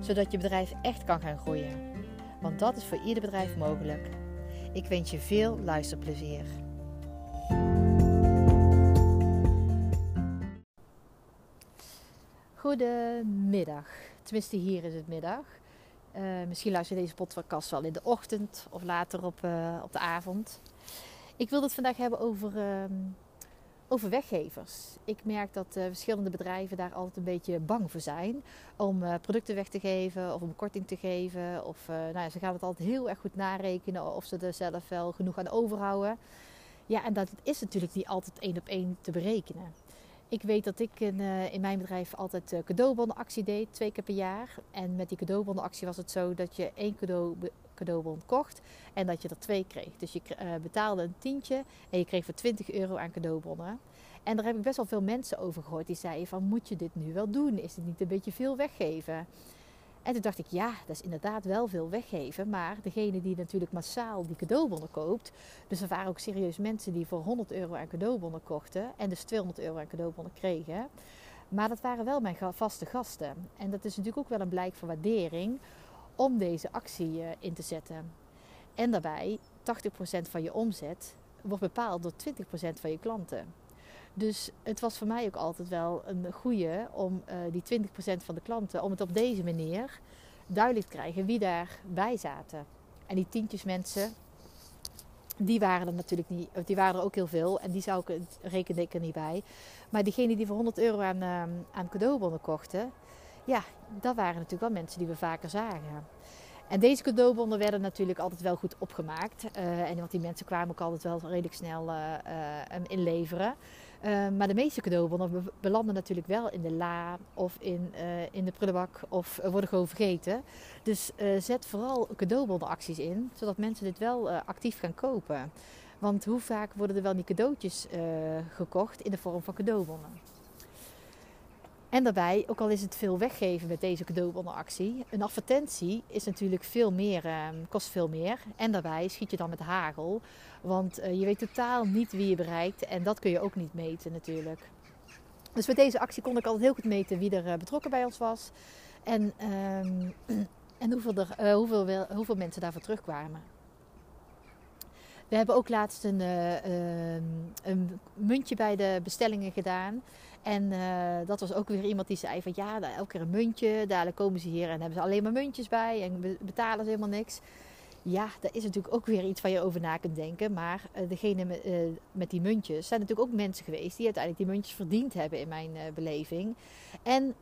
Zodat je bedrijf echt kan gaan groeien. Want dat is voor ieder bedrijf mogelijk. Ik wens je veel luisterplezier. Goedemiddag. Tenminste, hier is het middag. Uh, misschien luister je deze podcast wel in de ochtend of later op, uh, op de avond. Ik wil het vandaag hebben over, uh, over weggevers. Ik merk dat uh, verschillende bedrijven daar altijd een beetje bang voor zijn om producten weg te geven of om korting te geven. Of nou ja, ze gaan het altijd heel erg goed narekenen of ze er zelf wel genoeg aan overhouden. Ja, en dat is natuurlijk niet altijd één op één te berekenen. Ik weet dat ik in, in mijn bedrijf altijd cadeaubonnenactie deed, twee keer per jaar. En met die cadeaubonnenactie was het zo dat je één cadeau, cadeaubon kocht en dat je er twee kreeg. Dus je uh, betaalde een tientje en je kreeg voor 20 euro aan cadeaubonnen. En daar heb ik best wel veel mensen over gehoord die zeiden van moet je dit nu wel doen? Is het niet een beetje veel weggeven? En toen dacht ik, ja, dat is inderdaad wel veel weggeven. Maar degene die natuurlijk massaal die cadeaubonnen koopt. Dus er waren ook serieus mensen die voor 100 euro aan cadeaubonnen kochten. En dus 200 euro aan cadeaubonnen kregen. Maar dat waren wel mijn vaste gasten. En dat is natuurlijk ook wel een blijk van waardering om deze actie eh, in te zetten. En daarbij, 80% van je omzet wordt bepaald door 20% van je klanten. Dus het was voor mij ook altijd wel een goede om uh, die 20% van de klanten, om het op deze manier duidelijk te krijgen wie daarbij zaten. En die tientjes mensen, die waren er natuurlijk niet, die waren er ook heel veel en die zou ik, rekende ik er niet bij. Maar diegenen die voor 100 euro aan, aan cadeaubonnen kochten, ja, dat waren natuurlijk wel mensen die we vaker zagen. En deze cadeaubonnen werden natuurlijk altijd wel goed opgemaakt. Uh, en want die mensen kwamen ook altijd wel redelijk snel uh, uh, inleveren. Maar de meeste cadeaubonnen belanden natuurlijk wel in de la of in, in de prullenbak of worden gewoon vergeten. Dus zet vooral cadeaubonnenacties in, zodat mensen dit wel actief gaan kopen. Want hoe vaak worden er wel niet cadeautjes gekocht in de vorm van cadeaubonnen? En daarbij, ook al is het veel weggeven met deze cadeaubonnenactie, een advertentie is natuurlijk veel meer, eh, kost veel meer. En daarbij schiet je dan met hagel, want uh, je weet totaal niet wie je bereikt en dat kun je ook niet meten natuurlijk. Dus met deze actie kon ik altijd heel goed meten wie er uh, betrokken bij ons was en, um, en hoeveel, er, hoeveel, hoeveel mensen daarvoor terugkwamen. We hebben ook laatst een, uh, een, muntje bij de bestellingen gedaan. En uh, dat was ook weer iemand die zei van ja, elke keer een muntje. Dadelijk komen ze hier en hebben ze alleen maar muntjes bij en betalen ze helemaal niks. Ja, daar is natuurlijk ook weer iets waar je over na kunt denken. Maar uh, degene met, uh, met, die muntjes zijn natuurlijk ook mensen geweest die uiteindelijk die muntjes verdiend hebben in mijn uh, beleving. En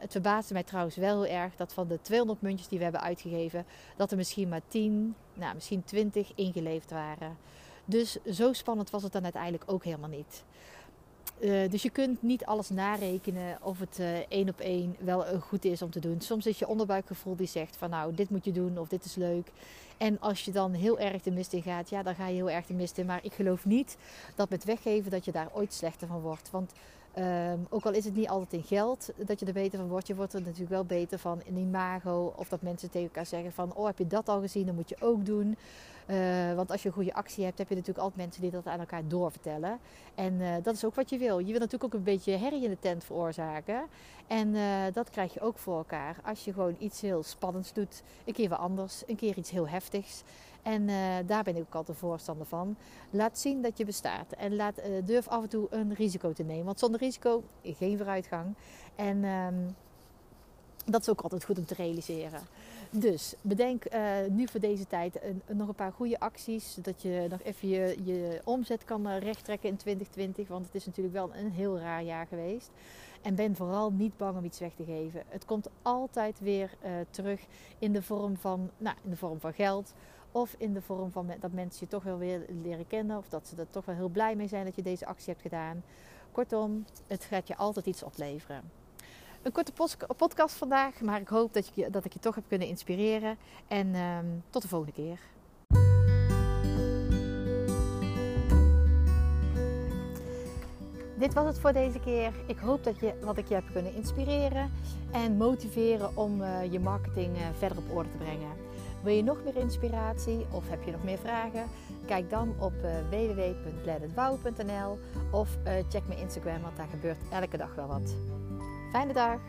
het verbaasde mij trouwens wel heel erg dat van de 200 muntjes die we hebben uitgegeven, dat er misschien maar 10, nou misschien 20 ingeleefd waren. Dus zo spannend was het dan uiteindelijk ook helemaal niet. Uh, dus je kunt niet alles narekenen of het uh, één op één wel goed is om te doen. Soms is je onderbuikgevoel die zegt van nou dit moet je doen of dit is leuk. En als je dan heel erg de mist in gaat, ja dan ga je heel erg de mist in. Maar ik geloof niet dat met weggeven dat je daar ooit slechter van wordt. Want um, ook al is het niet altijd in geld dat je er beter van wordt. Je wordt er natuurlijk wel beter van in imago. Of dat mensen tegen elkaar zeggen van oh heb je dat al gezien, dan moet je ook doen. Uh, want als je een goede actie hebt, heb je natuurlijk altijd mensen die dat aan elkaar doorvertellen. En uh, dat is ook wat je wil. Je wil natuurlijk ook een beetje herrie in de tent veroorzaken. En uh, dat krijg je ook voor elkaar. Als je gewoon iets heel spannends doet, een keer wat anders, een keer iets heel heftigs. En daar ben ik ook altijd voorstander van. Laat zien dat je bestaat. En laat, durf af en toe een risico te nemen. Want zonder risico geen vooruitgang. En ehm, dat is ook altijd goed om te realiseren. Dus bedenk uh, nu voor deze tijd nog een paar goede acties. Zodat je nog even je, je omzet kan uh, rechttrekken in 2020. Want het is natuurlijk wel een heel raar jaar geweest. En ben vooral niet bang om iets weg te geven. Het komt altijd weer uh, terug in de vorm van, nou, in de vorm van geld. Of in de vorm van dat mensen je toch wel weer leren kennen. Of dat ze er toch wel heel blij mee zijn dat je deze actie hebt gedaan. Kortom, het gaat je altijd iets opleveren. Een korte podcast vandaag, maar ik hoop dat, je, dat ik je toch heb kunnen inspireren. En ehm, tot de volgende keer. Dit was het voor deze keer. Ik hoop dat je, wat ik je heb kunnen inspireren en motiveren om uh, je marketing uh, verder op orde te brengen. Wil je nog meer inspiratie of heb je nog meer vragen? Kijk dan op uh, of check mijn Instagram, want daar gebeurt elke dag wel wat. Fijne dag!